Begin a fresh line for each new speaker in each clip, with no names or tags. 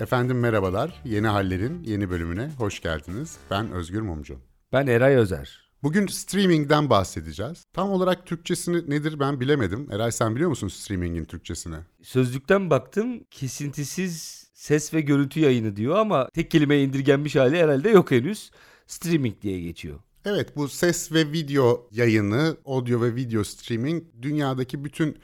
Efendim merhabalar. Yeni Haller'in yeni bölümüne hoş geldiniz. Ben Özgür Mumcu.
Ben Eray Özer.
Bugün streamingden bahsedeceğiz. Tam olarak Türkçesini nedir ben bilemedim. Eray sen biliyor musun streamingin Türkçesini?
Sözlükten baktım kesintisiz ses ve görüntü yayını diyor ama tek kelime indirgenmiş hali herhalde yok henüz. Streaming diye geçiyor.
Evet bu ses ve video yayını, audio ve video streaming dünyadaki bütün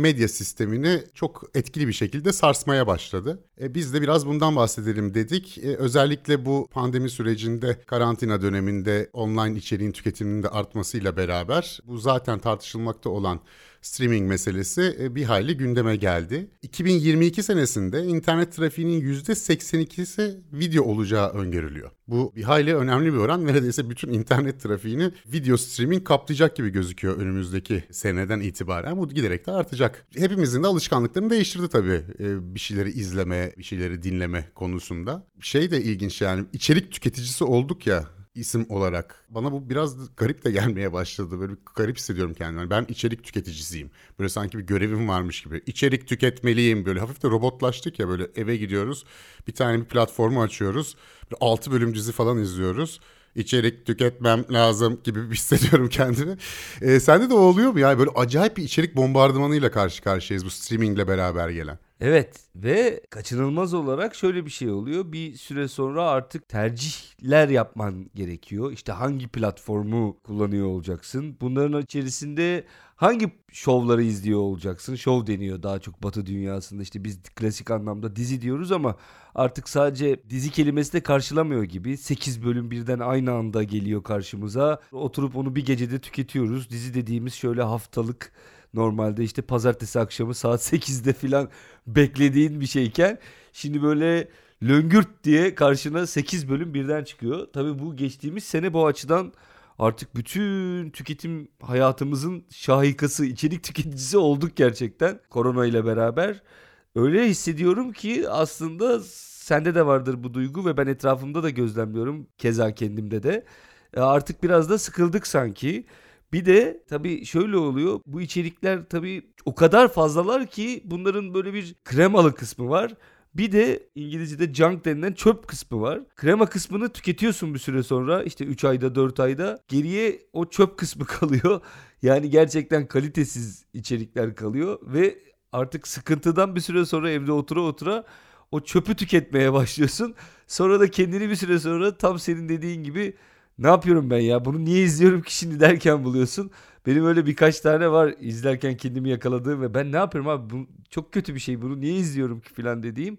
medya sistemini çok etkili bir şekilde sarsmaya başladı. E, biz de biraz bundan bahsedelim dedik. E, özellikle bu pandemi sürecinde karantina döneminde online içeriğin tüketiminin de artmasıyla beraber bu zaten tartışılmakta olan streaming meselesi e, bir hayli gündeme geldi. 2022 senesinde internet trafiğinin %82'si video olacağı öngörülüyor. Bu bir hayli önemli bir oran. Neredeyse bütün internet trafiğini video streaming kaplayacak gibi gözüküyor önümüzdeki seneden itibaren. Bu giderek de artacak. Hepimizin de alışkanlıklarını değiştirdi tabii e, bir şeyleri izleme, bir şeyleri dinleme konusunda. Şey de ilginç yani içerik tüketicisi olduk ya isim olarak. Bana bu biraz garip de gelmeye başladı. Böyle bir garip hissediyorum kendimi. Ben içerik tüketicisiyim. Böyle sanki bir görevim varmış gibi. İçerik tüketmeliyim. Böyle hafif de robotlaştık ya böyle eve gidiyoruz. Bir tane bir platformu açıyoruz. Bir 6 bölüm dizi falan izliyoruz içerik tüketmem lazım gibi hissediyorum kendimi. Ee, sende de oluyor mu ya? Böyle acayip bir içerik bombardımanıyla karşı karşıyayız bu streamingle beraber gelen.
Evet ve kaçınılmaz olarak şöyle bir şey oluyor. Bir süre sonra artık tercihler yapman gerekiyor. İşte hangi platformu kullanıyor olacaksın? Bunların içerisinde hangi şovları izliyor olacaksın? Şov deniyor daha çok batı dünyasında. İşte biz klasik anlamda dizi diyoruz ama artık sadece dizi kelimesi de karşılamıyor gibi. 8 bölüm birden aynı anda geliyor karşımıza. Oturup onu bir gecede tüketiyoruz. Dizi dediğimiz şöyle haftalık normalde işte pazartesi akşamı saat 8'de filan beklediğin bir şeyken şimdi böyle löngürt diye karşına 8 bölüm birden çıkıyor. Tabii bu geçtiğimiz sene bu açıdan artık bütün tüketim hayatımızın şahikası, içerik tüketicisi olduk gerçekten korona ile beraber. Öyle hissediyorum ki aslında sende de vardır bu duygu ve ben etrafımda da gözlemliyorum keza kendimde de. E, artık biraz da sıkıldık sanki. Bir de tabii şöyle oluyor. Bu içerikler tabii o kadar fazlalar ki bunların böyle bir kremalı kısmı var. Bir de İngilizce'de junk denilen çöp kısmı var. Krema kısmını tüketiyorsun bir süre sonra işte 3 ayda 4 ayda geriye o çöp kısmı kalıyor. Yani gerçekten kalitesiz içerikler kalıyor ve artık sıkıntıdan bir süre sonra evde otura otura o çöpü tüketmeye başlıyorsun. Sonra da kendini bir süre sonra tam senin dediğin gibi ne yapıyorum ben ya bunu niye izliyorum ki şimdi derken buluyorsun. Benim öyle birkaç tane var izlerken kendimi yakaladığım ve ben ne yapıyorum abi bu çok kötü bir şey bunu niye izliyorum ki falan dediğim.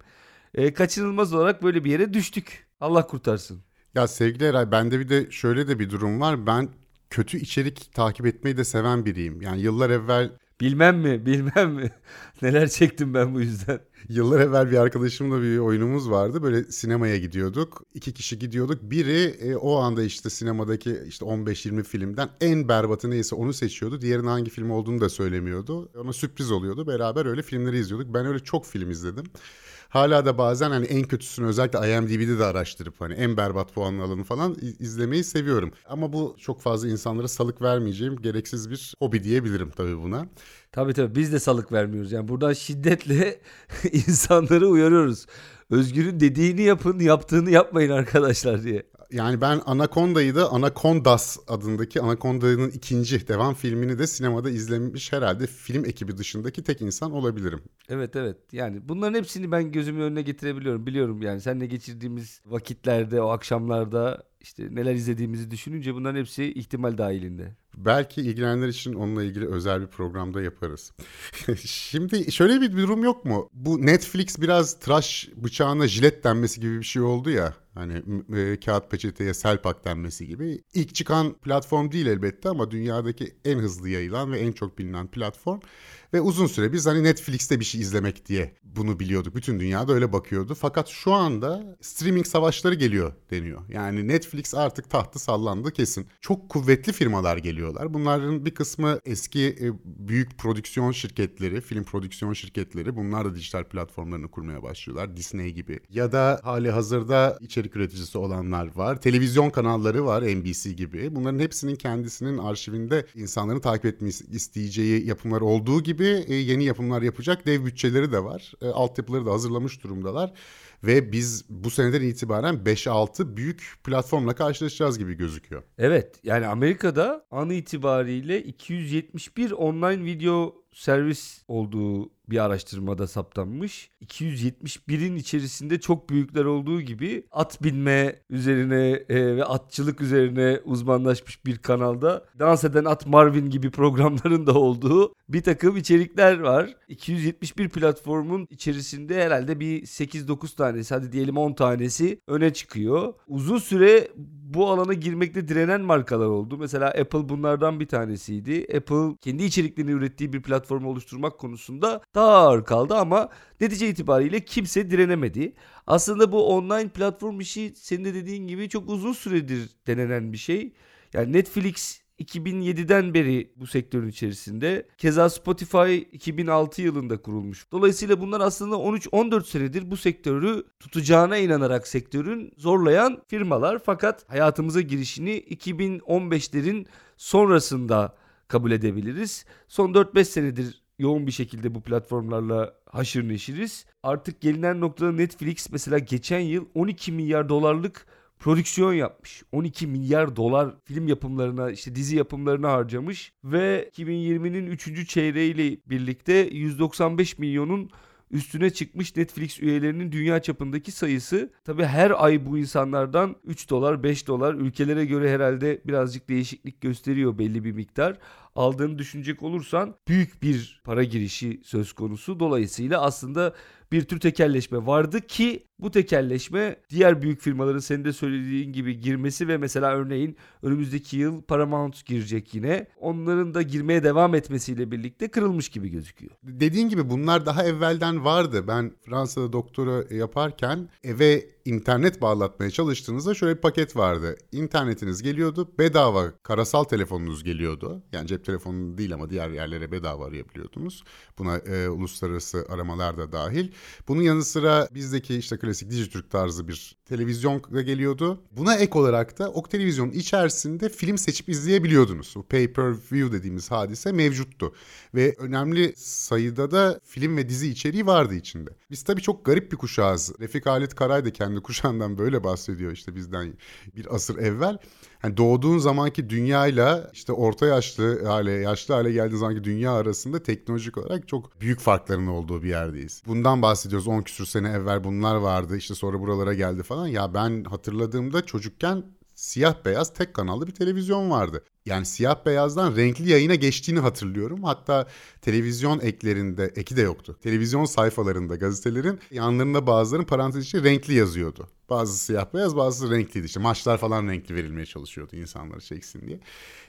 E, kaçınılmaz olarak böyle bir yere düştük. Allah kurtarsın.
Ya sevgili Eray bende bir de şöyle de bir durum var. Ben kötü içerik takip etmeyi de seven biriyim. Yani yıllar evvel
Bilmem mi bilmem mi neler çektim ben bu yüzden.
Yıllar evvel bir arkadaşımla bir oyunumuz vardı. Böyle sinemaya gidiyorduk. İki kişi gidiyorduk. Biri e, o anda işte sinemadaki işte 15-20 filmden en berbatı neyse onu seçiyordu. Diğerinin hangi film olduğunu da söylemiyordu. Ona sürpriz oluyordu. Beraber öyle filmleri izliyorduk. Ben öyle çok film izledim. Hala da bazen hani en kötüsünü özellikle IMDb'de de araştırıp hani en berbat puanlı alanı falan izlemeyi seviyorum. Ama bu çok fazla insanlara salık vermeyeceğim gereksiz bir hobi diyebilirim tabii buna.
Tabii tabii biz de salık vermiyoruz. Yani buradan şiddetle insanları uyarıyoruz. Özgür'ün dediğini yapın, yaptığını yapmayın arkadaşlar diye.
Yani ben Anaconda'yı da Anacondas adındaki Anaconda'nın ikinci devam filmini de sinemada izlemiş herhalde film ekibi dışındaki tek insan olabilirim.
Evet evet yani bunların hepsini ben gözümün önüne getirebiliyorum. Biliyorum yani seninle geçirdiğimiz vakitlerde o akşamlarda işte neler izlediğimizi düşününce bunların hepsi ihtimal dahilinde.
Belki ilgilenenler için onunla ilgili özel bir programda yaparız. Şimdi şöyle bir durum yok mu? Bu Netflix biraz tıraş bıçağına jilet denmesi gibi bir şey oldu ya. Hani e, kağıt peçeteye selpak denmesi gibi. İlk çıkan platform değil elbette ama dünyadaki en hızlı yayılan ve en çok bilinen platform. Ve uzun süre biz hani Netflix'te bir şey izlemek diye bunu biliyorduk. Bütün dünyada öyle bakıyordu. Fakat şu anda streaming savaşları geliyor deniyor. Yani Netflix artık tahtı sallandı kesin. Çok kuvvetli firmalar geliyorlar. Bunların bir kısmı eski e, büyük prodüksiyon şirketleri, film prodüksiyon şirketleri. Bunlar da dijital platformlarını kurmaya başlıyorlar. Disney gibi. Ya da hali hazırda içerik üreticisi olanlar var. Televizyon kanalları var NBC gibi. Bunların hepsinin kendisinin arşivinde insanların takip etmesi isteyeceği yapımlar olduğu gibi e, yeni yapımlar yapacak dev bütçeleri de var. E, altyapıları da hazırlamış durumdalar. Ve biz bu seneden itibaren 5-6 büyük platformla karşılaşacağız gibi gözüküyor.
Evet yani Amerika'da an itibariyle 271 online video servis olduğu bir araştırmada saptanmış. 271'in içerisinde çok büyükler olduğu gibi at binme üzerine e, ve atçılık üzerine uzmanlaşmış bir kanalda dans eden at Marvin gibi programların da olduğu bir takım içerikler var. 271 platformun içerisinde herhalde bir 8-9 tanesi hadi diyelim 10 tanesi öne çıkıyor. Uzun süre bu alana girmekte direnen markalar oldu. Mesela Apple bunlardan bir tanesiydi. Apple kendi içeriklerini ürettiği bir platform oluşturmak konusunda daha ağır kaldı ama netice itibariyle kimse direnemedi. Aslında bu online platform işi senin de dediğin gibi çok uzun süredir denenen bir şey. Yani Netflix 2007'den beri bu sektörün içerisinde. Keza Spotify 2006 yılında kurulmuş. Dolayısıyla bunlar aslında 13-14 senedir bu sektörü tutacağına inanarak sektörün zorlayan firmalar. Fakat hayatımıza girişini 2015'lerin sonrasında kabul edebiliriz. Son 4-5 senedir yoğun bir şekilde bu platformlarla haşır neşiriz. Artık gelinen noktada Netflix mesela geçen yıl 12 milyar dolarlık prodüksiyon yapmış. 12 milyar dolar film yapımlarına işte dizi yapımlarına harcamış ve 2020'nin 3. çeyreğiyle birlikte 195 milyonun üstüne çıkmış Netflix üyelerinin dünya çapındaki sayısı. Tabi her ay bu insanlardan 3 dolar 5 dolar ülkelere göre herhalde birazcık değişiklik gösteriyor belli bir miktar. Aldığını düşünecek olursan büyük bir para girişi söz konusu. Dolayısıyla aslında bir tür tekelleşme vardı ki bu tekelleşme diğer büyük firmaların senin de söylediğin gibi girmesi ve mesela örneğin önümüzdeki yıl Paramount girecek yine. Onların da girmeye devam etmesiyle birlikte kırılmış gibi gözüküyor.
Dediğin gibi bunlar daha evvelden vardı. Ben Fransa'da doktora yaparken eve internet bağlatmaya çalıştığınızda şöyle bir paket vardı. İnternetiniz geliyordu, bedava karasal telefonunuz geliyordu. Yani cep telefonu değil ama diğer yerlere bedava arayabiliyordunuz. Buna e, uluslararası aramalar da dahil. Bunun yanı sıra bizdeki işte klasik Dijitürk tarzı bir televizyon da geliyordu. Buna ek olarak da o televizyonun içerisinde film seçip izleyebiliyordunuz. Bu pay per view dediğimiz hadise mevcuttu. Ve önemli sayıda da film ve dizi içeriği vardı içinde. Biz tabii çok garip bir kuşağız. Refik Halit Karay da kendi kuşağından böyle bahsediyor işte bizden bir asır evvel. Yani doğduğun zamanki dünyayla işte orta yaşlı hale, yaşlı hale geldiğin zamanki dünya arasında teknolojik olarak çok büyük farkların olduğu bir yerdeyiz. Bundan bahsediyoruz 10 küsür sene evvel bunlar vardı işte sonra buralara geldi falan. Ya ben hatırladığımda çocukken siyah beyaz tek kanallı bir televizyon vardı. Yani siyah beyazdan renkli yayına geçtiğini hatırlıyorum. Hatta televizyon eklerinde, eki de yoktu. Televizyon sayfalarında gazetelerin yanlarında bazıların parantez içi renkli yazıyordu. Bazı siyah beyaz bazı renkliydi. İşte maçlar falan renkli verilmeye çalışıyordu insanları çeksin diye.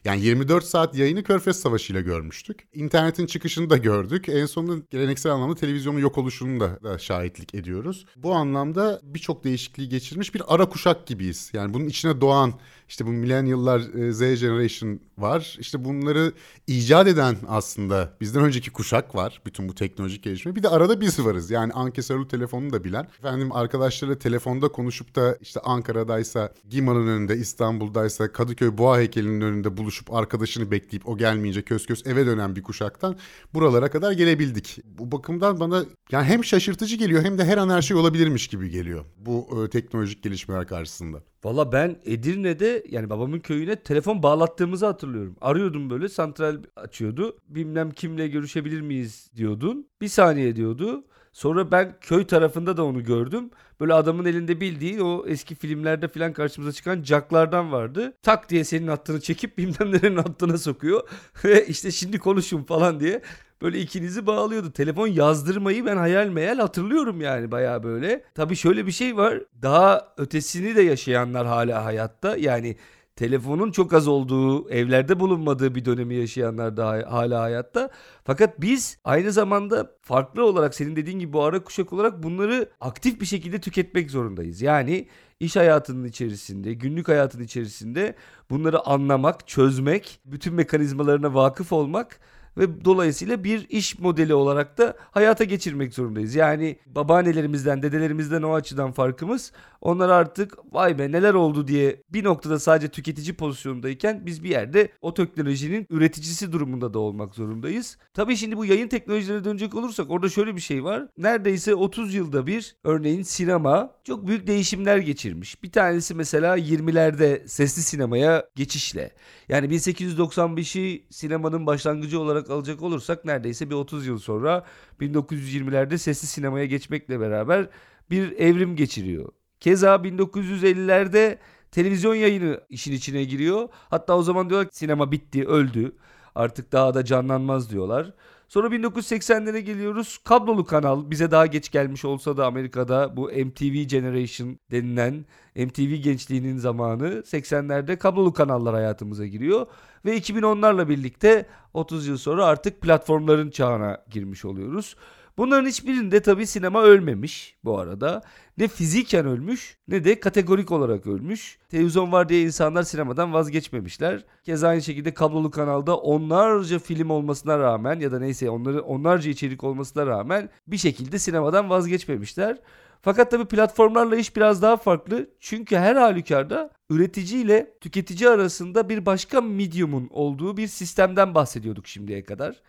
Yani 24 saat yayını Körfez Savaşı ile görmüştük. İnternetin çıkışını da gördük. En sonunda geleneksel anlamda televizyonun yok oluşunu da, da şahitlik ediyoruz. Bu anlamda birçok değişikliği geçirmiş bir ara kuşak gibiyiz. Yani bunun içine doğan işte bu millennial'lar Z Generation var. İşte bunları icat eden aslında bizden önceki kuşak var. Bütün bu teknolojik gelişme. Bir de arada biz varız. Yani ankesörlü telefonu da bilen. Efendim arkadaşlarıyla telefonda konuşup da işte Ankara'daysa Giman'ın önünde, İstanbul'daysa Kadıköy Boğa heykelinin önünde buluşup arkadaşını bekleyip o gelmeyince kös kös eve dönen bir kuşaktan buralara kadar gelebildik. Bu bakımdan bana yani hem şaşırtıcı geliyor hem de her an her şey olabilirmiş gibi geliyor bu e, teknolojik gelişmeler karşısında.
Valla ben Edirne'de yani babamın köyüne telefon bağlattığımızı hatırlıyorum. Arıyordum böyle santral açıyordu. Bilmem kimle görüşebilir miyiz diyordun. Bir saniye diyordu. Sonra ben köy tarafında da onu gördüm. Böyle adamın elinde bildiğin o eski filmlerde falan karşımıza çıkan caklardan vardı. Tak diye senin hattını çekip bilmem nerenin hattına sokuyor. Ve işte şimdi konuşun falan diye böyle ikinizi bağlıyordu. Telefon yazdırmayı ben hayal meyal hatırlıyorum yani baya böyle. Tabii şöyle bir şey var. Daha ötesini de yaşayanlar hala hayatta. Yani telefonun çok az olduğu, evlerde bulunmadığı bir dönemi yaşayanlar da hala hayatta. Fakat biz aynı zamanda farklı olarak senin dediğin gibi bu ara kuşak olarak bunları aktif bir şekilde tüketmek zorundayız. Yani iş hayatının içerisinde, günlük hayatın içerisinde bunları anlamak, çözmek, bütün mekanizmalarına vakıf olmak ve dolayısıyla bir iş modeli olarak da hayata geçirmek zorundayız. Yani babaannelerimizden, dedelerimizden o açıdan farkımız onlar artık vay be neler oldu diye bir noktada sadece tüketici pozisyondayken biz bir yerde o teknolojinin üreticisi durumunda da olmak zorundayız. Tabii şimdi bu yayın teknolojilerine dönecek olursak orada şöyle bir şey var. Neredeyse 30 yılda bir örneğin sinema çok büyük değişimler geçirmiş. Bir tanesi mesela 20'lerde sesli sinemaya geçişle. Yani 1895'i sinemanın başlangıcı olarak alacak olursak neredeyse bir 30 yıl sonra 1920'lerde sesli sinemaya geçmekle beraber bir evrim geçiriyor. Keza 1950'lerde televizyon yayını işin içine giriyor. Hatta o zaman diyorlar ki sinema bitti, öldü. Artık daha da canlanmaz diyorlar. Sonra 1980'lere geliyoruz. Kablolu kanal bize daha geç gelmiş olsa da Amerika'da bu MTV Generation denilen MTV gençliğinin zamanı 80'lerde kablolu kanallar hayatımıza giriyor. Ve 2010'larla birlikte 30 yıl sonra artık platformların çağına girmiş oluyoruz. Bunların hiçbirinde tabii sinema ölmemiş bu arada. Ne fiziken ölmüş ne de kategorik olarak ölmüş. Televizyon var diye insanlar sinemadan vazgeçmemişler. Keza aynı şekilde kablolu kanalda onlarca film olmasına rağmen ya da neyse onları onlarca içerik olmasına rağmen bir şekilde sinemadan vazgeçmemişler. Fakat tabii platformlarla iş biraz daha farklı. Çünkü her halükarda üretici ile tüketici arasında bir başka medium'un olduğu bir sistemden bahsediyorduk şimdiye kadar.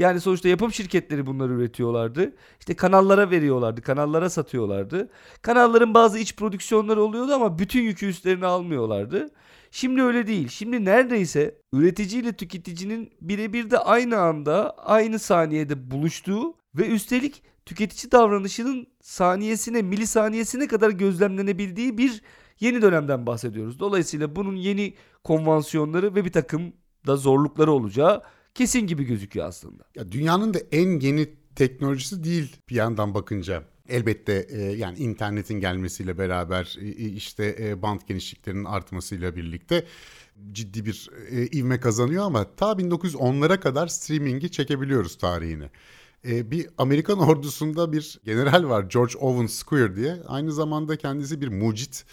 Yani sonuçta yapım şirketleri bunları üretiyorlardı. İşte kanallara veriyorlardı, kanallara satıyorlardı. Kanalların bazı iç prodüksiyonları oluyordu ama bütün yükü üstlerine almıyorlardı. Şimdi öyle değil. Şimdi neredeyse üretici ile tüketicinin birebir de aynı anda, aynı saniyede buluştuğu ve üstelik tüketici davranışının saniyesine, milisaniyesine kadar gözlemlenebildiği bir yeni dönemden bahsediyoruz. Dolayısıyla bunun yeni konvansiyonları ve bir takım da zorlukları olacağı kesin gibi gözüküyor aslında.
Ya dünyanın da en yeni teknolojisi değil bir yandan bakınca. Elbette e, yani internetin gelmesiyle beraber e, işte e, band genişliklerinin artmasıyla birlikte ciddi bir ivme kazanıyor ama ta 1910'lara kadar streamingi çekebiliyoruz tarihini. Bir Amerikan ordusunda bir general var George Owen Square diye. Aynı zamanda kendisi bir mucit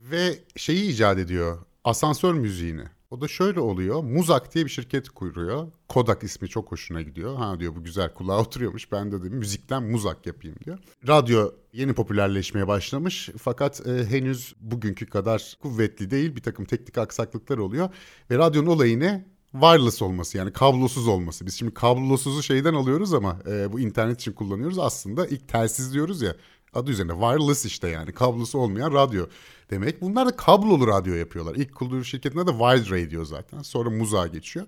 ve şeyi icat ediyor asansör müziğini. O da şöyle oluyor. Muzak diye bir şirket kuruyor. Kodak ismi çok hoşuna gidiyor. Ha diyor bu güzel kulağa oturuyormuş. Ben de dedim müzikten muzak yapayım diyor. Radyo yeni popülerleşmeye başlamış. Fakat e, henüz bugünkü kadar kuvvetli değil. Bir takım teknik aksaklıklar oluyor. Ve radyonun olayı ne? wireless olması yani kablosuz olması. Biz şimdi kablosuzu şeyden alıyoruz ama e, bu internet için kullanıyoruz. Aslında ilk telsiz diyoruz ya adı üzerinde wireless işte yani kablosu olmayan radyo demek. Bunlar da kablolu radyo yapıyorlar. İlk kurduğu şirketin adı Wild Radio zaten. Sonra Muza geçiyor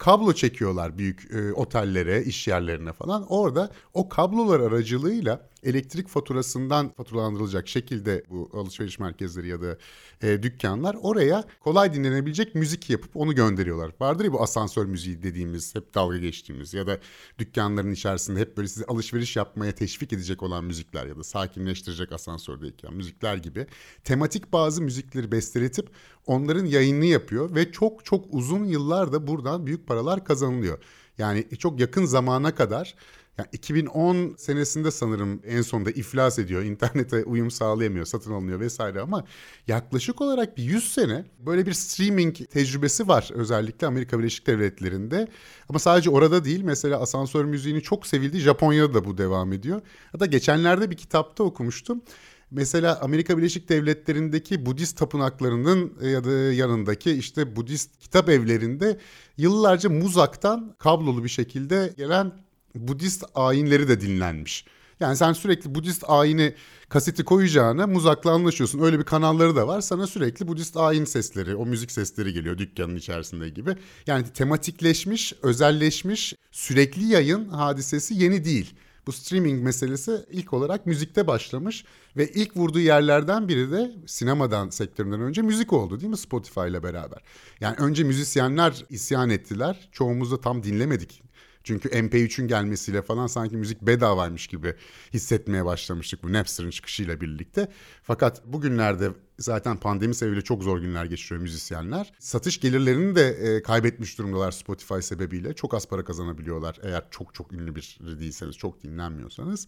kablo çekiyorlar büyük e, otellere, iş yerlerine falan. Orada o kablolar aracılığıyla elektrik faturasından faturalandırılacak şekilde bu alışveriş merkezleri ya da e, dükkanlar oraya kolay dinlenebilecek müzik yapıp onu gönderiyorlar. Vardır ya bu asansör müziği dediğimiz hep dalga geçtiğimiz ya da dükkanların içerisinde hep böyle sizi alışveriş yapmaya teşvik edecek olan müzikler ya da sakinleştirecek asansördeyken müzikler gibi tematik bazı müzikleri besteletip onların yayınını yapıyor ve çok çok uzun yıllarda buradan büyük paralar kazanılıyor. Yani çok yakın zamana kadar yani 2010 senesinde sanırım en sonunda iflas ediyor. İnternete uyum sağlayamıyor, satın alınıyor vesaire ama yaklaşık olarak bir 100 sene böyle bir streaming tecrübesi var özellikle Amerika Birleşik Devletleri'nde. Ama sadece orada değil mesela asansör müziğini çok sevildi. Japonya'da da bu devam ediyor. Hatta geçenlerde bir kitapta okumuştum. Mesela Amerika Birleşik Devletleri'ndeki Budist tapınaklarının e, ya da yanındaki işte Budist kitap evlerinde yıllarca muzaktan kablolu bir şekilde gelen Budist ayinleri de dinlenmiş. Yani sen sürekli Budist ayini kaseti koyacağına muzakla anlaşıyorsun. Öyle bir kanalları da var. Sana sürekli Budist ayin sesleri, o müzik sesleri geliyor dükkanın içerisinde gibi. Yani tematikleşmiş, özelleşmiş, sürekli yayın hadisesi yeni değil. Bu streaming meselesi ilk olarak müzikte başlamış ve ilk vurduğu yerlerden biri de sinemadan sektöründen önce müzik oldu değil mi Spotify ile beraber. Yani önce müzisyenler isyan ettiler. Çoğumuz da tam dinlemedik çünkü MP3'ün gelmesiyle falan sanki müzik bedavaymış gibi hissetmeye başlamıştık bu Napster'ın çıkışıyla birlikte. Fakat bugünlerde zaten pandemi sebebiyle çok zor günler geçiriyor müzisyenler. Satış gelirlerini de e, kaybetmiş durumdalar Spotify sebebiyle. Çok az para kazanabiliyorlar eğer çok çok ünlü bir değilseniz, çok dinlenmiyorsanız.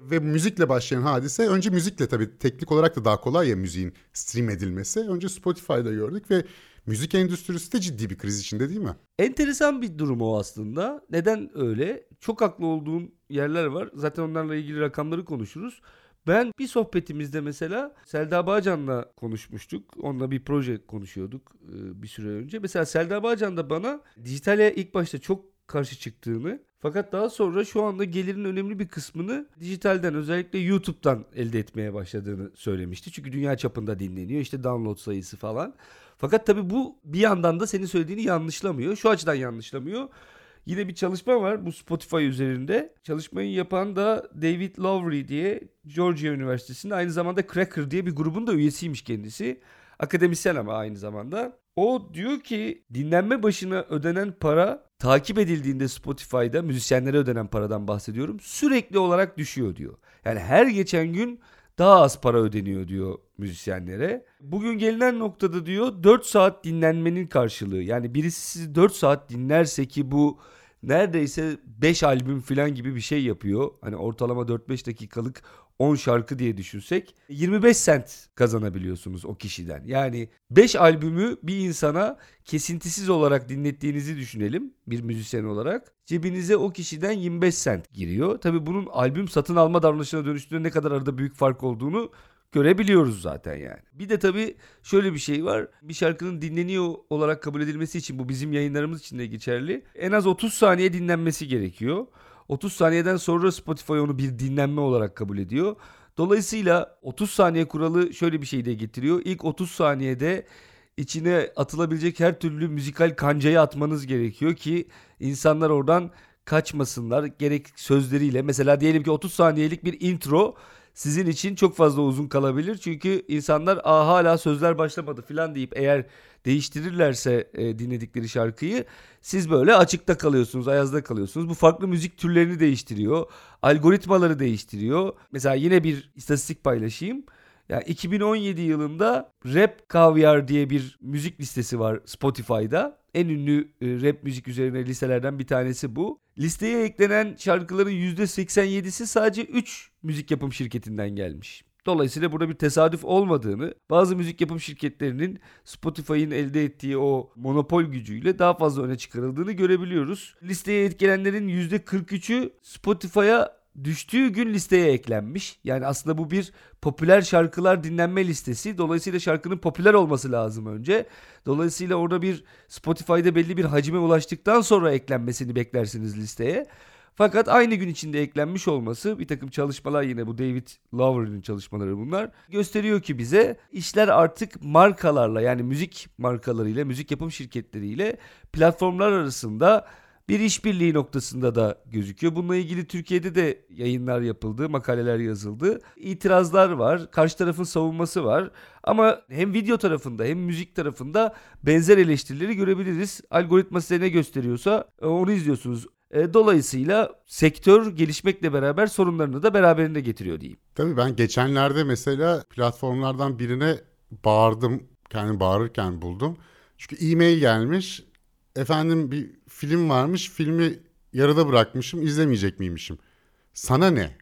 Ve müzikle başlayan hadise önce müzikle tabii teknik olarak da daha kolay ya müziğin stream edilmesi. Önce Spotify'da gördük ve müzik endüstrisi de ciddi bir kriz içinde değil mi?
Enteresan bir durum o aslında. Neden öyle? Çok haklı olduğun yerler var. Zaten onlarla ilgili rakamları konuşuruz. Ben bir sohbetimizde mesela Selda Bağcan'la konuşmuştuk. Onunla bir proje konuşuyorduk e, bir süre önce. Mesela Selda Bağcan da bana dijitale ilk başta çok karşı çıktığını fakat daha sonra şu anda gelirin önemli bir kısmını dijitalden özellikle YouTube'dan elde etmeye başladığını söylemişti. Çünkü dünya çapında dinleniyor işte download sayısı falan. Fakat tabii bu bir yandan da senin söylediğini yanlışlamıyor. Şu açıdan yanlışlamıyor. Yine bir çalışma var bu Spotify üzerinde. Çalışmayı yapan da David Lowry diye Georgia Üniversitesi'nde aynı zamanda Cracker diye bir grubun da üyesiymiş kendisi. Akademisyen ama aynı zamanda. O diyor ki dinlenme başına ödenen para takip edildiğinde Spotify'da müzisyenlere ödenen paradan bahsediyorum. Sürekli olarak düşüyor diyor. Yani her geçen gün daha az para ödeniyor diyor müzisyenlere. Bugün gelinen noktada diyor 4 saat dinlenmenin karşılığı. Yani birisi sizi 4 saat dinlerse ki bu neredeyse 5 albüm falan gibi bir şey yapıyor. Hani ortalama 4-5 dakikalık 10 şarkı diye düşünsek 25 sent kazanabiliyorsunuz o kişiden. Yani 5 albümü bir insana kesintisiz olarak dinlettiğinizi düşünelim bir müzisyen olarak. Cebinize o kişiden 25 sent giriyor. Tabi bunun albüm satın alma davranışına dönüştüğünde ne kadar arada büyük fark olduğunu görebiliyoruz zaten yani. Bir de tabii şöyle bir şey var. Bir şarkının dinleniyor olarak kabul edilmesi için bu bizim yayınlarımız için de geçerli. En az 30 saniye dinlenmesi gerekiyor. 30 saniyeden sonra Spotify onu bir dinlenme olarak kabul ediyor. Dolayısıyla 30 saniye kuralı şöyle bir şey de getiriyor. İlk 30 saniyede içine atılabilecek her türlü müzikal kancayı atmanız gerekiyor ki insanlar oradan kaçmasınlar. Gerek sözleriyle mesela diyelim ki 30 saniyelik bir intro sizin için çok fazla uzun kalabilir. Çünkü insanlar Aa, hala sözler başlamadı falan deyip eğer değiştirirlerse e, dinledikleri şarkıyı siz böyle açıkta kalıyorsunuz, ayazda kalıyorsunuz. Bu farklı müzik türlerini değiştiriyor. Algoritmaları değiştiriyor. Mesela yine bir istatistik paylaşayım. Yani 2017 yılında Rap Caviar diye bir müzik listesi var Spotify'da. En ünlü e, rap müzik üzerine listelerden bir tanesi bu. Listeye eklenen şarkıların %87'si sadece 3 müzik yapım şirketinden gelmiş. Dolayısıyla burada bir tesadüf olmadığını, bazı müzik yapım şirketlerinin Spotify'ın elde ettiği o monopol gücüyle daha fazla öne çıkarıldığını görebiliyoruz. Listeye etkilenenlerin %43'ü Spotify'a düştüğü gün listeye eklenmiş. Yani aslında bu bir popüler şarkılar dinlenme listesi. Dolayısıyla şarkının popüler olması lazım önce. Dolayısıyla orada bir Spotify'da belli bir hacime ulaştıktan sonra eklenmesini beklersiniz listeye. Fakat aynı gün içinde eklenmiş olması bir takım çalışmalar yine bu David Lowery'nin çalışmaları bunlar gösteriyor ki bize işler artık markalarla yani müzik markalarıyla müzik yapım şirketleriyle platformlar arasında bir işbirliği noktasında da gözüküyor. Bununla ilgili Türkiye'de de yayınlar yapıldı, makaleler yazıldı. İtirazlar var, karşı tarafın savunması var. Ama hem video tarafında hem müzik tarafında benzer eleştirileri görebiliriz. Algoritma size ne gösteriyorsa e, onu izliyorsunuz. E, dolayısıyla sektör gelişmekle beraber sorunlarını da beraberinde getiriyor diyeyim.
Tabii ben geçenlerde mesela platformlardan birine bağırdım. Kendimi bağırırken buldum. Çünkü e-mail gelmiş. Efendim bir film varmış. Filmi yarıda bırakmışım. izlemeyecek miymişim? Sana ne?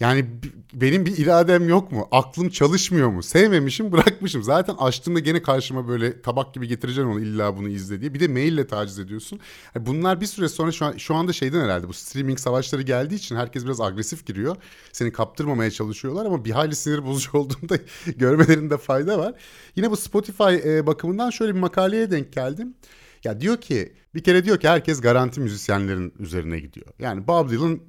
Yani benim bir iradem yok mu? Aklım çalışmıyor mu? Sevmemişim bırakmışım. Zaten açtığımda gene karşıma böyle tabak gibi getireceksin onu illa bunu izle diye. Bir de maille taciz ediyorsun. Yani bunlar bir süre sonra şu, an, şu anda şeyden herhalde bu streaming savaşları geldiği için herkes biraz agresif giriyor. Seni kaptırmamaya çalışıyorlar ama bir hayli sinir bozucu olduğunda görmelerinde fayda var. Yine bu Spotify e, bakımından şöyle bir makaleye denk geldim. Ya diyor ki bir kere diyor ki herkes garanti müzisyenlerin üzerine gidiyor. Yani Bob Dylan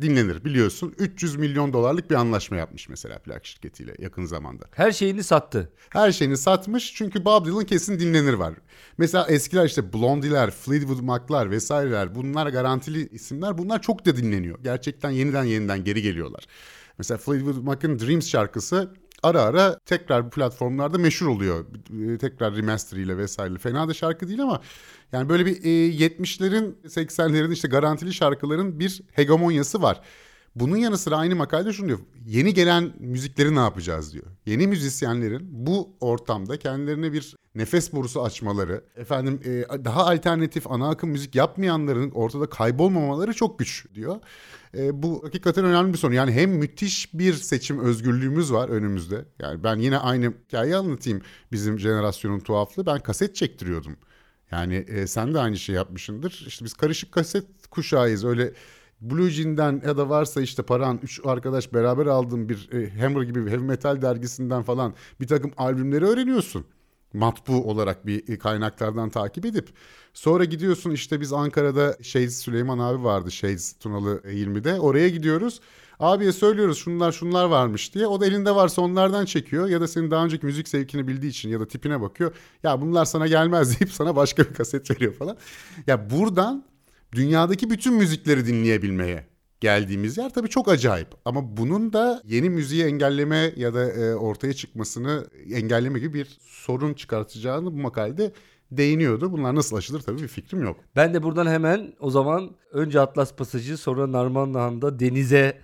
dinlenir biliyorsun. 300 milyon dolarlık bir anlaşma yapmış mesela plak şirketiyle yakın zamanda.
Her şeyini sattı.
Her şeyini satmış çünkü Bob Dylan kesin dinlenir var. Mesela eskiler işte Blondie'ler, Fleetwood Mac'lar vesaireler bunlar garantili isimler bunlar çok da dinleniyor. Gerçekten yeniden yeniden geri geliyorlar. Mesela Fleetwood Mac'ın Dreams şarkısı ara ara tekrar platformlarda meşhur oluyor. E, tekrar remaster ile vesaire. Fena da şarkı değil ama yani böyle bir e, 70'lerin 80'lerin işte garantili şarkıların bir hegemonyası var. Bunun yanı sıra aynı makalede şunu diyor. Yeni gelen müzikleri ne yapacağız diyor. Yeni müzisyenlerin bu ortamda kendilerine bir nefes borusu açmaları, efendim e, daha alternatif ana akım müzik yapmayanların ortada kaybolmamaları çok güç diyor. E, bu hakikaten önemli bir sorun. Yani hem müthiş bir seçim özgürlüğümüz var önümüzde. Yani ben yine aynı hikayeyi anlatayım. Bizim jenerasyonun tuhaflığı. Ben kaset çektiriyordum. Yani e, sen de aynı şey yapmışsındır. İşte biz karışık kaset kuşağıyız. Öyle Blue Jean'den ya da varsa işte paran üç arkadaş beraber aldığın bir e, Hammer gibi bir heavy metal dergisinden falan bir takım albümleri öğreniyorsun. Matbu olarak bir e, kaynaklardan takip edip sonra gidiyorsun işte biz Ankara'da Shades Süleyman abi vardı Shades Tunalı 20'de oraya gidiyoruz. Abiye söylüyoruz şunlar şunlar varmış diye. O da elinde varsa onlardan çekiyor ya da senin daha önceki müzik zevkini bildiği için ya da tipine bakıyor. Ya bunlar sana gelmez deyip sana başka bir kaset veriyor falan. Ya buradan dünyadaki bütün müzikleri dinleyebilmeye geldiğimiz yer tabii çok acayip. Ama bunun da yeni müziği engelleme ya da e, ortaya çıkmasını engelleme gibi bir sorun çıkartacağını bu makalede değiniyordu. Bunlar nasıl aşılır tabii bir fikrim yok.
Ben de buradan hemen o zaman önce Atlas Pasajı sonra Narmanlıhan'da denize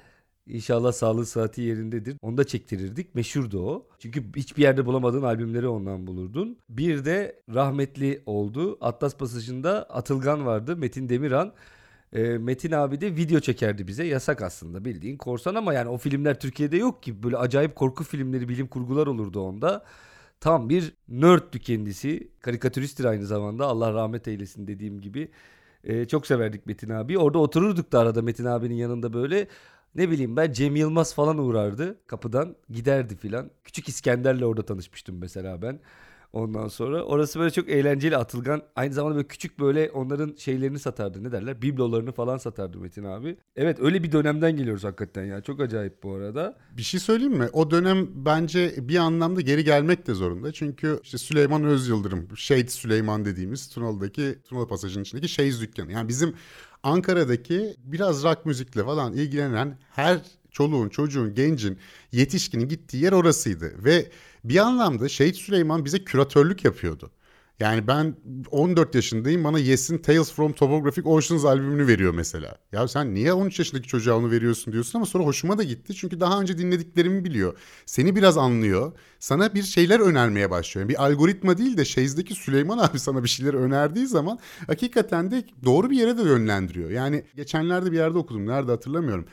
İnşallah sağlığı saati yerindedir. Onu da çektirirdik. Meşhurdu o. Çünkü hiçbir yerde bulamadığın albümleri ondan bulurdun. Bir de rahmetli oldu. Atlas Pasajı'nda Atılgan vardı. Metin Demiran. E, Metin abi de video çekerdi bize. Yasak aslında bildiğin korsan ama yani o filmler Türkiye'de yok ki. Böyle acayip korku filmleri, bilim kurgular olurdu onda. Tam bir nerdtü kendisi. Karikatüristtir aynı zamanda. Allah rahmet eylesin dediğim gibi. E, çok severdik Metin abi. Orada otururduk da arada Metin abinin yanında böyle. Ne bileyim ben Cem Yılmaz falan uğrardı kapıdan giderdi filan. Küçük İskender'le orada tanışmıştım mesela ben. Ondan sonra orası böyle çok eğlenceli atılgan. Aynı zamanda böyle küçük böyle onların şeylerini satardı. Ne derler? Biblolarını falan satardı Metin abi. Evet öyle bir dönemden geliyoruz hakikaten ya. Çok acayip bu arada.
Bir şey söyleyeyim mi? O dönem bence bir anlamda geri gelmek de zorunda. Çünkü işte Süleyman Özyıldırım, Shade Süleyman dediğimiz Tunalı'daki, Tunalı Pasajı'nın içindeki Shades dükkanı. Yani bizim Ankara'daki biraz rock müzikle falan ilgilenen her çoluğun, çocuğun, gencin, yetişkinin gittiği yer orasıydı. Ve bir anlamda Şehit Süleyman bize küratörlük yapıyordu. Yani ben 14 yaşındayım bana Yes'in Tales from Topographic Oceans albümünü veriyor mesela. Ya sen niye 13 yaşındaki çocuğa onu veriyorsun diyorsun ama sonra hoşuma da gitti. Çünkü daha önce dinlediklerimi biliyor. Seni biraz anlıyor. Sana bir şeyler önermeye başlıyor. Bir algoritma değil de Shades'deki Süleyman abi sana bir şeyler önerdiği zaman hakikaten de doğru bir yere de yönlendiriyor. Yani geçenlerde bir yerde okudum. Nerede hatırlamıyorum.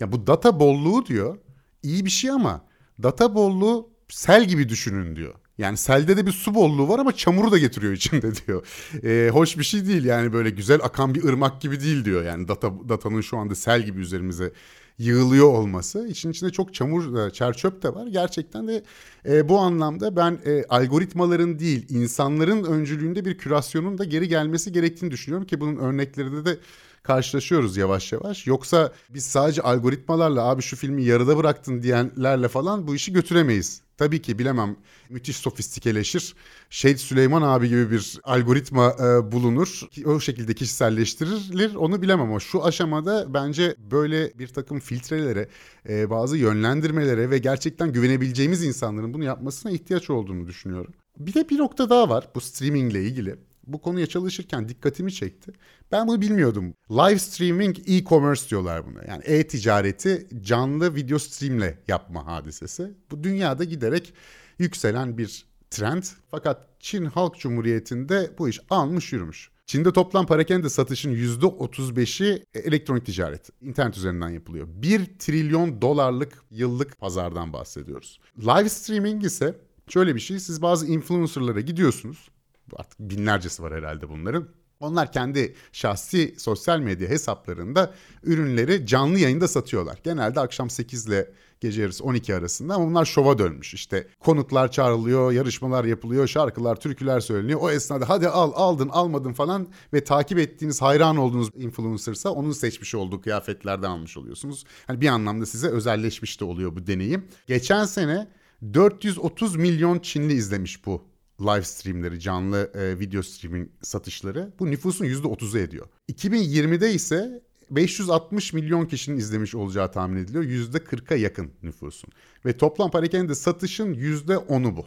Ya bu data bolluğu diyor. iyi bir şey ama data bolluğu sel gibi düşünün diyor. Yani selde de bir su bolluğu var ama çamuru da getiriyor içinde diyor. E, hoş bir şey değil yani böyle güzel akan bir ırmak gibi değil diyor. Yani data datanın şu anda sel gibi üzerimize yığılıyor olması. İçin içinde çok çamur, da, çerçöp de var. Gerçekten de e, bu anlamda ben e, algoritmaların değil insanların öncülüğünde bir kürasyonun da geri gelmesi gerektiğini düşünüyorum ki bunun örnekleri de karşılaşıyoruz yavaş yavaş. Yoksa biz sadece algoritmalarla abi şu filmi yarıda bıraktın diyenlerle falan bu işi götüremeyiz. Tabii ki bilemem müthiş sofistikeleşir. Şehit Süleyman abi gibi bir algoritma e, bulunur. O şekilde kişiselleştirilir onu bilemem ama şu aşamada bence böyle bir takım filtrelere, e, bazı yönlendirmelere ve gerçekten güvenebileceğimiz insanların bunu yapmasına ihtiyaç olduğunu düşünüyorum. Bir de bir nokta daha var bu streamingle ilgili bu konuya çalışırken dikkatimi çekti. Ben bunu bilmiyordum. Live streaming e-commerce diyorlar buna. Yani e-ticareti canlı video streamle yapma hadisesi. Bu dünyada giderek yükselen bir trend. Fakat Çin Halk Cumhuriyeti'nde bu iş almış yürümüş. Çin'de toplam parakende satışın %35'i elektronik ticaret. internet üzerinden yapılıyor. 1 trilyon dolarlık yıllık pazardan bahsediyoruz. Live streaming ise şöyle bir şey. Siz bazı influencerlara gidiyorsunuz artık binlercesi var herhalde bunların. Onlar kendi şahsi sosyal medya hesaplarında ürünleri canlı yayında satıyorlar. Genelde akşam 8 ile gece yarısı 12 arasında ama bunlar şova dönmüş. İşte konuklar çağrılıyor, yarışmalar yapılıyor, şarkılar, türküler söyleniyor. O esnada hadi al, aldın, almadın falan ve takip ettiğiniz, hayran olduğunuz influencersa onun seçmiş olduğu kıyafetlerden almış oluyorsunuz. Hani bir anlamda size özelleşmiş de oluyor bu deneyim. Geçen sene 430 milyon Çinli izlemiş bu live streamleri, canlı e, video streaming satışları bu nüfusun %30'u ediyor. 2020'de ise 560 milyon kişinin izlemiş olacağı tahmin ediliyor. %40'a yakın nüfusun. Ve toplam parakende satışın %10'u bu.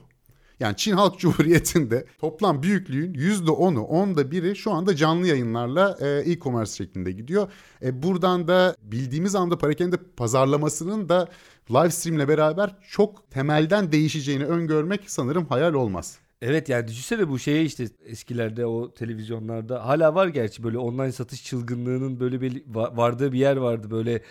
Yani Çin Halk Cumhuriyeti'nde toplam büyüklüğün %10'u, onda biri şu anda canlı yayınlarla e, e-commerce şeklinde gidiyor. E, buradan da bildiğimiz anda parakende pazarlamasının da live streamle beraber çok temelden değişeceğini öngörmek sanırım hayal olmaz.
Evet yani düşünsene bu şeye işte eskilerde o televizyonlarda hala var gerçi böyle online satış çılgınlığının böyle bir vardığı bir yer vardı. Böyle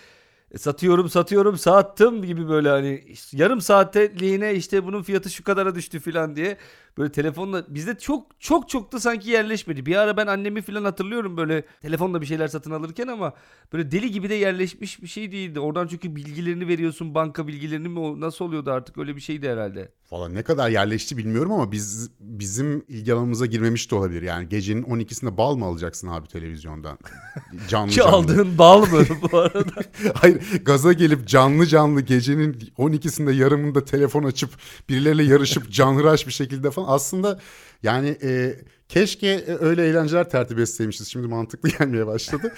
satıyorum satıyorum sattım gibi böyle hani yarım saatliğine işte bunun fiyatı şu kadara düştü falan diye böyle telefonla bizde çok çok çok da sanki yerleşmedi. Bir ara ben annemi falan hatırlıyorum böyle telefonla bir şeyler satın alırken ama böyle deli gibi de yerleşmiş bir şey değildi. Oradan çünkü bilgilerini veriyorsun banka bilgilerini mi nasıl oluyordu artık öyle bir şeydi herhalde.
Valla ne kadar yerleşti bilmiyorum ama biz bizim ilgi alanımıza girmemiş de olabilir. Yani gecenin 12'sinde bal mı alacaksın abi televizyondan? Canlı
Ki
canlı.
aldığın bal mı bu arada?
Hayır gaza gelip canlı canlı gecenin 12'sinde yarımında telefon açıp birileriyle yarışıp canhıraş bir şekilde falan aslında yani e, keşke öyle eğlenceler tertip etseymişiz. Şimdi mantıklı gelmeye başladı.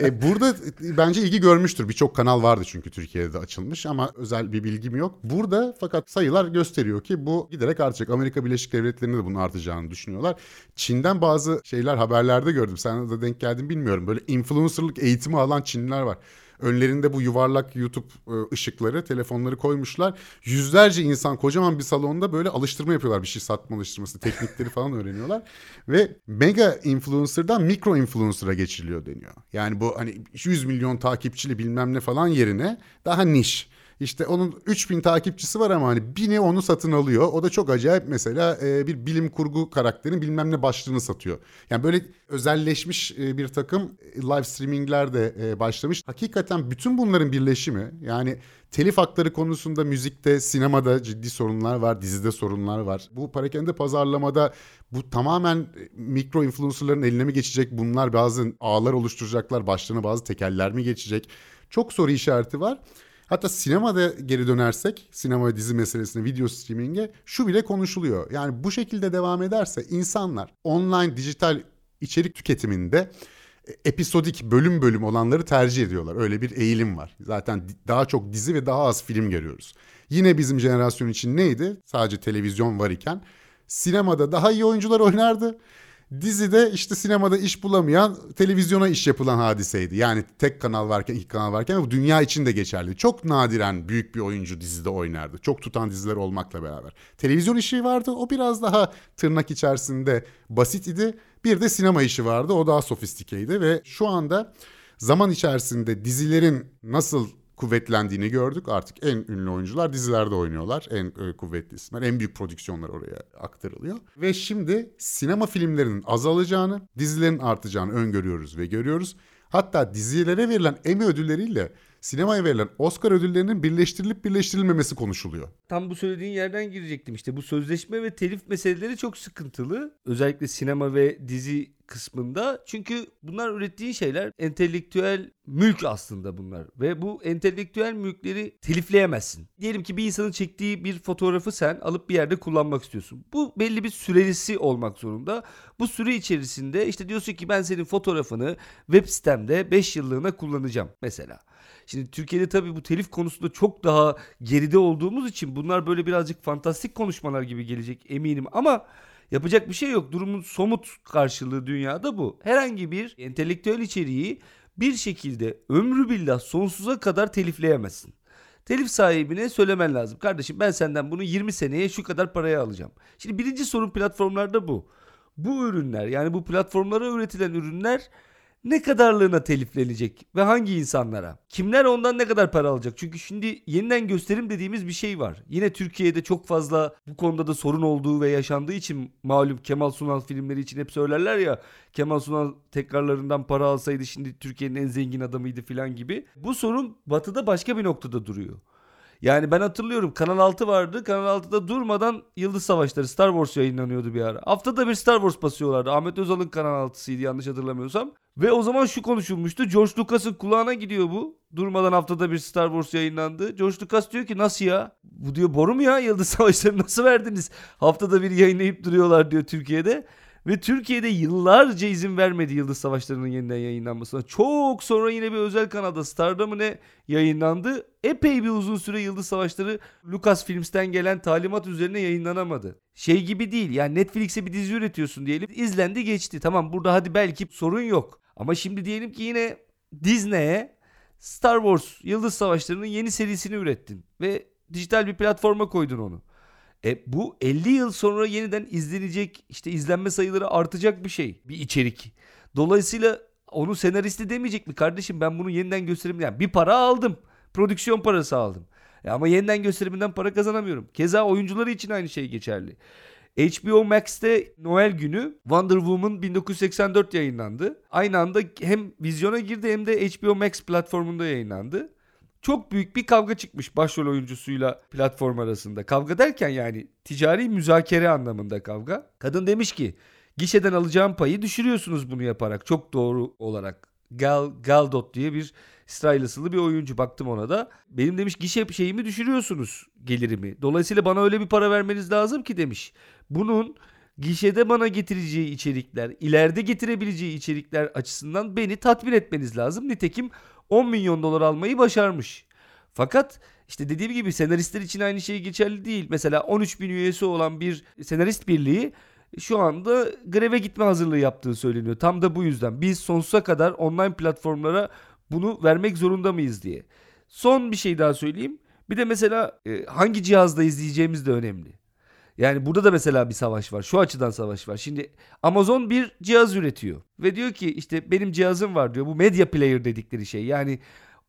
e, burada bence ilgi görmüştür. Birçok kanal vardı çünkü Türkiye'de açılmış ama özel bir bilgim yok. Burada fakat sayılar gösteriyor ki bu giderek artacak. Amerika Birleşik Devletleri'nde de bunun artacağını düşünüyorlar. Çin'den bazı şeyler haberlerde gördüm. Sen de denk geldin bilmiyorum. Böyle influencerlık eğitimi alan Çinliler var. Önlerinde bu yuvarlak YouTube e, ışıkları, telefonları koymuşlar. Yüzlerce insan kocaman bir salonda böyle alıştırma yapıyorlar. Bir şey satma alıştırması, teknikleri falan öğreniyorlar. Ve mega influencer'dan mikro influencer'a geçiriliyor deniyor. Yani bu hani 100 milyon takipçili bilmem ne falan yerine daha niş işte onun 3000 takipçisi var ama hani bini onu satın alıyor. O da çok acayip mesela e, bir bilim kurgu karakterin bilmem ne başlığını satıyor. Yani böyle özelleşmiş e, bir takım e, live streamingler de başlamış. Hakikaten bütün bunların birleşimi yani telif hakları konusunda müzikte, sinemada ciddi sorunlar var, dizide sorunlar var. Bu parakende pazarlamada bu tamamen mikro influencerların eline mi geçecek? Bunlar bazı ağlar oluşturacaklar, başlarına bazı tekeller mi geçecek? Çok soru işareti var. Hatta sinemada geri dönersek, sinema ve dizi meselesine, video streaming'e şu bile konuşuluyor. Yani bu şekilde devam ederse insanlar online dijital içerik tüketiminde e, episodik bölüm bölüm olanları tercih ediyorlar. Öyle bir eğilim var. Zaten daha çok dizi ve daha az film görüyoruz. Yine bizim jenerasyon için neydi? Sadece televizyon var iken sinemada daha iyi oyuncular oynardı. Dizide işte sinemada iş bulamayan televizyona iş yapılan hadiseydi. Yani tek kanal varken iki kanal varken bu dünya için de geçerli. Çok nadiren büyük bir oyuncu dizide oynardı. Çok tutan diziler olmakla beraber. Televizyon işi vardı o biraz daha tırnak içerisinde basit idi. Bir de sinema işi vardı o daha sofistikeydi ve şu anda zaman içerisinde dizilerin nasıl kuvvetlendiğini gördük. Artık en ünlü oyuncular dizilerde oynuyorlar. En e, kuvvetli isimler, en büyük prodüksiyonlar oraya aktarılıyor. Ve şimdi sinema filmlerinin azalacağını, dizilerin artacağını öngörüyoruz ve görüyoruz. Hatta dizilere verilen Emmy ödülleriyle sinemaya verilen Oscar ödüllerinin birleştirilip birleştirilmemesi konuşuluyor.
Tam bu söylediğin yerden girecektim. İşte bu sözleşme ve telif meseleleri çok sıkıntılı. Özellikle sinema ve dizi kısmında. Çünkü bunlar ürettiği şeyler entelektüel mülk aslında bunlar. Ve bu entelektüel mülkleri telifleyemezsin. Diyelim ki bir insanın çektiği bir fotoğrafı sen alıp bir yerde kullanmak istiyorsun. Bu belli bir süresi olmak zorunda. Bu süre içerisinde işte diyorsun ki ben senin fotoğrafını web sitemde 5 yıllığına kullanacağım mesela. Şimdi Türkiye'de tabii bu telif konusunda çok daha geride olduğumuz için bunlar böyle birazcık fantastik konuşmalar gibi gelecek eminim ama yapacak bir şey yok. Durumun somut karşılığı dünyada bu. Herhangi bir entelektüel içeriği bir şekilde ömrü billah sonsuza kadar telifleyemezsin. Telif sahibine söylemen lazım. Kardeşim ben senden bunu 20 seneye şu kadar paraya alacağım. Şimdi birinci sorun platformlarda bu. Bu ürünler yani bu platformlara üretilen ürünler ne kadarlığına teliflenecek ve hangi insanlara? Kimler ondan ne kadar para alacak? Çünkü şimdi yeniden gösterim dediğimiz bir şey var. Yine Türkiye'de çok fazla bu konuda da sorun olduğu ve yaşandığı için malum Kemal Sunal filmleri için hep söylerler ya Kemal Sunal tekrarlarından para alsaydı şimdi Türkiye'nin en zengin adamıydı filan gibi. Bu sorun batıda başka bir noktada duruyor. Yani ben hatırlıyorum Kanal 6 vardı. Kanal 6'da durmadan Yıldız Savaşları Star Wars yayınlanıyordu bir ara. Haftada bir Star Wars basıyorlardı. Ahmet Özal'ın Kanal 6'sıydı yanlış hatırlamıyorsam. Ve o zaman şu konuşulmuştu. George Lucas'ın kulağına gidiyor bu. Durmadan haftada bir Star Wars yayınlandı. George Lucas diyor ki nasıl ya? Bu diyor boru mu ya? Yıldız Savaşları nasıl verdiniz? Haftada bir yayınlayıp duruyorlar diyor Türkiye'de. Ve Türkiye'de yıllarca izin vermedi Yıldız Savaşları'nın yeniden yayınlanmasına. Çok sonra yine bir özel kanalda Star'da mı ne yayınlandı. Epey bir uzun süre Yıldız Savaşları Lucasfilms'ten gelen talimat üzerine yayınlanamadı. Şey gibi değil yani Netflix'e bir dizi üretiyorsun diyelim. izlendi geçti. Tamam burada hadi belki sorun yok. Ama şimdi diyelim ki yine Disney'e Star Wars Yıldız Savaşları'nın yeni serisini ürettin. Ve dijital bir platforma koydun onu. E bu 50 yıl sonra yeniden izlenecek işte izlenme sayıları artacak bir şey. Bir içerik. Dolayısıyla onu senaristi demeyecek mi kardeşim ben bunu yeniden gösterim yani bir para aldım. Prodüksiyon parası aldım. E ama yeniden gösteriminden para kazanamıyorum. Keza oyuncuları için aynı şey geçerli. HBO Max'te Noel günü Wonder Woman 1984 yayınlandı. Aynı anda hem vizyona girdi hem de HBO Max platformunda yayınlandı. Çok büyük bir kavga çıkmış başrol oyuncusuyla platform arasında. Kavga derken yani ticari müzakere anlamında kavga. Kadın demiş ki gişeden alacağım payı düşürüyorsunuz bunu yaparak çok doğru olarak. Gal Galdot diye bir İsrail asıllı bir oyuncu baktım ona da. Benim demiş gişe şeyimi düşürüyorsunuz gelirimi. Dolayısıyla bana öyle bir para vermeniz lazım ki demiş. Bunun gişede bana getireceği içerikler, ileride getirebileceği içerikler açısından beni tatmin etmeniz lazım. Nitekim 10 milyon dolar almayı başarmış. Fakat işte dediğim gibi senaristler için aynı şey geçerli değil. Mesela 13 bin üyesi olan bir senarist birliği şu anda greve gitme hazırlığı yaptığı söyleniyor. Tam da bu yüzden biz sonsuza kadar online platformlara bunu vermek zorunda mıyız diye. Son bir şey daha söyleyeyim. Bir de mesela e, hangi cihazda izleyeceğimiz de önemli. Yani burada da mesela bir savaş var. Şu açıdan savaş var. Şimdi Amazon bir cihaz üretiyor ve diyor ki işte benim cihazım var diyor. Bu media player dedikleri şey. Yani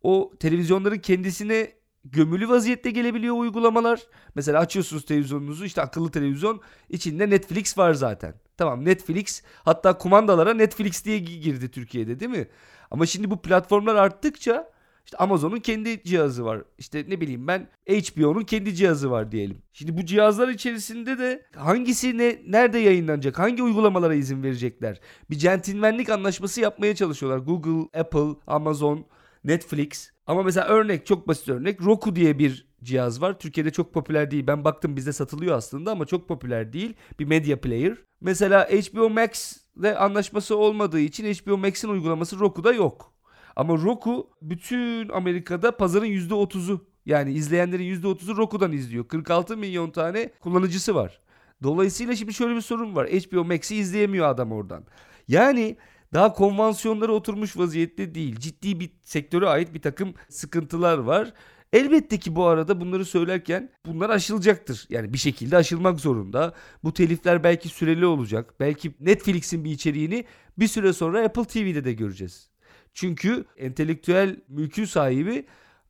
o televizyonların kendisine gömülü vaziyette gelebiliyor uygulamalar. Mesela açıyorsunuz televizyonunuzu işte akıllı televizyon içinde Netflix var zaten. Tamam Netflix hatta kumandalara Netflix diye girdi Türkiye'de değil mi? Ama şimdi bu platformlar arttıkça işte Amazon'un kendi cihazı var. İşte ne bileyim ben HBO'nun kendi cihazı var diyelim. Şimdi bu cihazlar içerisinde de hangisi ne nerede yayınlanacak? Hangi uygulamalara izin verecekler? Bir centilmenlik anlaşması yapmaya çalışıyorlar. Google, Apple, Amazon, Netflix. Ama mesela örnek çok basit örnek Roku diye bir cihaz var. Türkiye'de çok popüler değil. Ben baktım bizde satılıyor aslında ama çok popüler değil. Bir media player. Mesela HBO Max ile anlaşması olmadığı için HBO Max'in uygulaması Roku'da yok. Ama Roku bütün Amerika'da pazarın %30'u yani izleyenlerin %30'u Roku'dan izliyor. 46 milyon tane kullanıcısı var. Dolayısıyla şimdi şöyle bir sorun var. HBO Max'i izleyemiyor adam oradan. Yani daha konvansiyonlara oturmuş vaziyette değil. Ciddi bir sektöre ait bir takım sıkıntılar var. Elbette ki bu arada bunları söylerken bunlar aşılacaktır. Yani bir şekilde aşılmak zorunda. Bu telifler belki süreli olacak. Belki Netflix'in bir içeriğini bir süre sonra Apple TV'de de göreceğiz. Çünkü entelektüel mülkün sahibi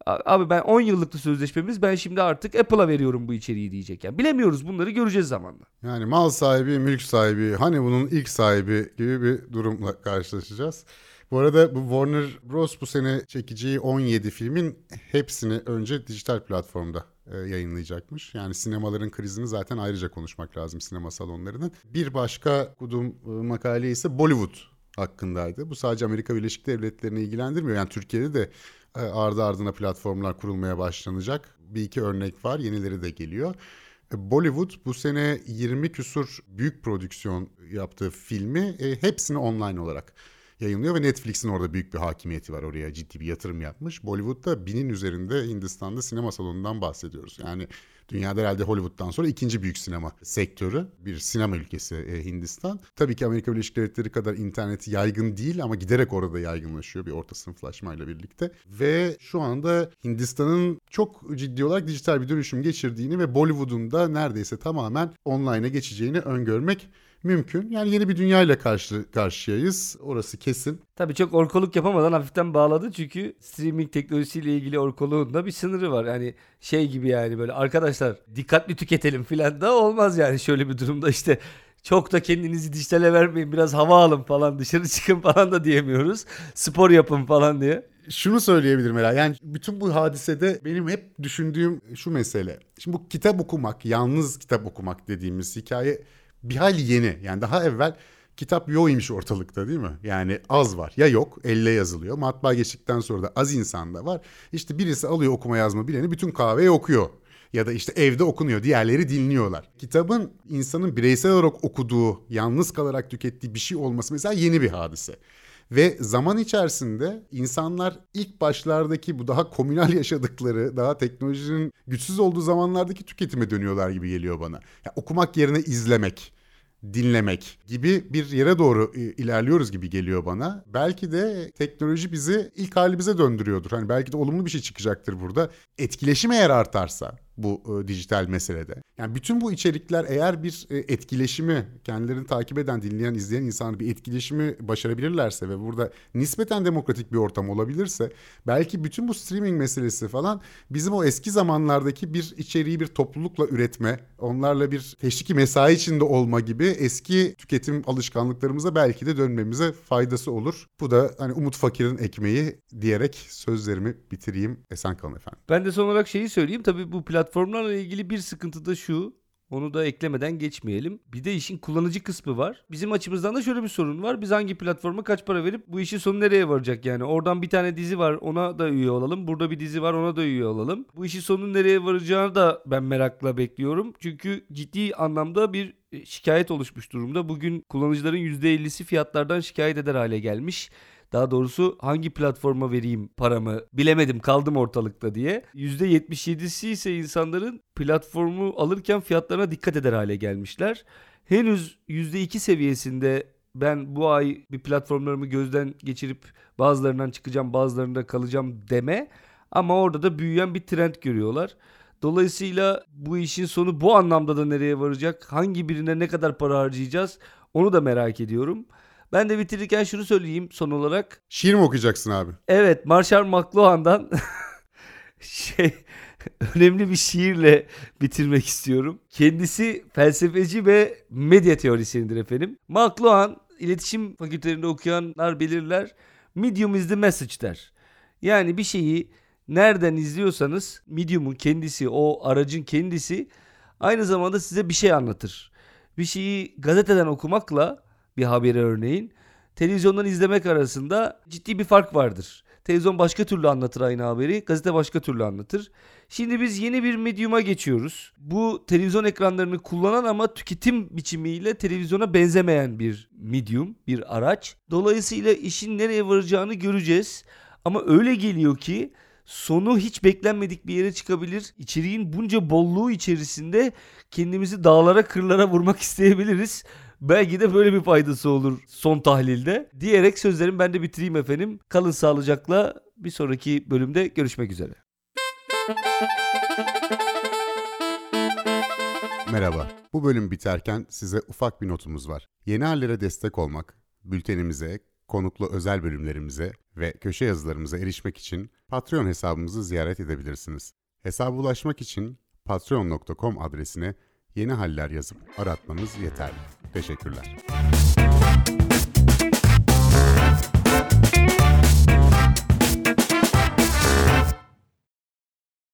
abi ben 10 yıllıklı sözleşmemiz ben şimdi artık Apple'a veriyorum bu içeriği diyecek. Yani bilemiyoruz bunları göreceğiz zamanla.
Yani mal sahibi, mülk sahibi, hani bunun ilk sahibi gibi bir durumla karşılaşacağız. Bu arada bu Warner Bros. bu sene çekeceği 17 filmin hepsini önce dijital platformda e, yayınlayacakmış. Yani sinemaların krizini zaten ayrıca konuşmak lazım sinema salonlarının. Bir başka kudum e, makale ise Bollywood hakkındaydı. Bu sadece Amerika Birleşik Devletleri'ni ilgilendirmiyor. Yani Türkiye'de de e, ardı ardına platformlar kurulmaya başlanacak. Bir iki örnek var, yenileri de geliyor. E, Bollywood bu sene 20 küsur büyük prodüksiyon yaptığı filmi e, hepsini online olarak yayınlıyor ve Netflix'in orada büyük bir hakimiyeti var oraya ciddi bir yatırım yapmış. Bollywood'da binin üzerinde Hindistan'da sinema salonundan bahsediyoruz. Yani Dünyada herhalde Hollywood'dan sonra ikinci büyük sinema sektörü. Bir sinema ülkesi e, Hindistan. Tabii ki Amerika Birleşik Devletleri kadar interneti yaygın değil ama giderek orada yaygınlaşıyor bir orta sınıflaşmayla birlikte. Ve şu anda Hindistan'ın çok ciddi olarak dijital bir dönüşüm geçirdiğini ve Bollywood'un da neredeyse tamamen online'a geçeceğini öngörmek mümkün. Yani yeni bir dünya ile karşı karşıyayız. Orası kesin.
Tabii çok orkoluk yapamadan hafiften bağladı çünkü streaming teknolojisiyle ilgili orkoluğun da bir sınırı var. Yani şey gibi yani böyle arkadaşlar dikkatli tüketelim filan da olmaz yani şöyle bir durumda işte çok da kendinizi dijitale vermeyin biraz hava alın falan dışarı çıkın falan da diyemiyoruz. Spor yapın falan diye.
Şunu söyleyebilirim herhalde. Yani bütün bu hadisede benim hep düşündüğüm şu mesele. Şimdi bu kitap okumak, yalnız kitap okumak dediğimiz hikaye bir hayli yeni. Yani daha evvel kitap yoğuymuş ortalıkta değil mi? Yani az var. Ya yok elle yazılıyor. Matbaa geçtikten sonra da az insan da var. İşte birisi alıyor okuma yazma bileni bütün kahveyi okuyor. Ya da işte evde okunuyor, diğerleri dinliyorlar. Kitabın insanın bireysel olarak okuduğu, yalnız kalarak tükettiği bir şey olması mesela yeni bir hadise. Ve zaman içerisinde insanlar ilk başlardaki bu daha komünal yaşadıkları, daha teknolojinin güçsüz olduğu zamanlardaki tüketime dönüyorlar gibi geliyor bana. Ya, okumak yerine izlemek, dinlemek gibi bir yere doğru e, ilerliyoruz gibi geliyor bana. Belki de teknoloji bizi ilk halimize döndürüyordur. Hani belki de olumlu bir şey çıkacaktır burada. Etkileşim eğer artarsa bu e, dijital meselede. Yani bütün bu içerikler eğer bir e, etkileşimi kendilerini takip eden, dinleyen, izleyen insanlar bir etkileşimi başarabilirlerse ve burada nispeten demokratik bir ortam olabilirse belki bütün bu streaming meselesi falan bizim o eski zamanlardaki bir içeriği bir toplulukla üretme, onlarla bir teşviki mesai içinde olma gibi eski tüketim alışkanlıklarımıza belki de dönmemize faydası olur. Bu da hani Umut Fakir'in ekmeği diyerek sözlerimi bitireyim. Esen kalın efendim.
Ben de son olarak şeyi söyleyeyim. Tabii bu platformlarla ilgili bir sıkıntı da şu. Onu da eklemeden geçmeyelim. Bir de işin kullanıcı kısmı var. Bizim açımızdan da şöyle bir sorun var. Biz hangi platforma kaç para verip bu işin sonu nereye varacak yani? Oradan bir tane dizi var ona da üye olalım. Burada bir dizi var ona da üye olalım. Bu işin sonu nereye varacağını da ben merakla bekliyorum. Çünkü ciddi anlamda bir e, şikayet oluşmuş durumda. Bugün kullanıcıların %50'si fiyatlardan şikayet eder hale gelmiş. Daha doğrusu hangi platforma vereyim paramı bilemedim kaldım ortalıkta diye. %77'si ise insanların platformu alırken fiyatlarına dikkat eder hale gelmişler. Henüz %2 seviyesinde ben bu ay bir platformlarımı gözden geçirip bazılarından çıkacağım bazılarında kalacağım deme. Ama orada da büyüyen bir trend görüyorlar. Dolayısıyla bu işin sonu bu anlamda da nereye varacak? Hangi birine ne kadar para harcayacağız? Onu da merak ediyorum. Ben de bitirirken şunu söyleyeyim son olarak.
Şiir mi okuyacaksın abi?
Evet Marshall McLuhan'dan şey önemli bir şiirle bitirmek istiyorum. Kendisi felsefeci ve medya teorisyenidir efendim. McLuhan iletişim fakültelerinde okuyanlar belirler. Medium is the message der. Yani bir şeyi nereden izliyorsanız medium'un kendisi, o aracın kendisi aynı zamanda size bir şey anlatır. Bir şeyi gazeteden okumakla bir haberi örneğin televizyondan izlemek arasında ciddi bir fark vardır. Televizyon başka türlü anlatır aynı haberi, gazete başka türlü anlatır. Şimdi biz yeni bir medyuma geçiyoruz. Bu televizyon ekranlarını kullanan ama tüketim biçimiyle televizyona benzemeyen bir medium, bir araç. Dolayısıyla işin nereye varacağını göreceğiz. Ama öyle geliyor ki sonu hiç beklenmedik bir yere çıkabilir. İçeriğin bunca bolluğu içerisinde kendimizi dağlara kırlara vurmak isteyebiliriz. Belki de böyle bir faydası olur son tahlilde. Diyerek sözlerimi ben de bitireyim efendim. Kalın sağlıcakla bir sonraki bölümde görüşmek üzere.
Merhaba. Bu bölüm biterken size ufak bir notumuz var. Yeni hallere destek olmak, bültenimize, konuklu özel bölümlerimize ve köşe yazılarımıza erişmek için Patreon hesabımızı ziyaret edebilirsiniz. Hesaba ulaşmak için patreon.com adresine yeni haller yazıp aratmanız yeterli. Teşekkürler.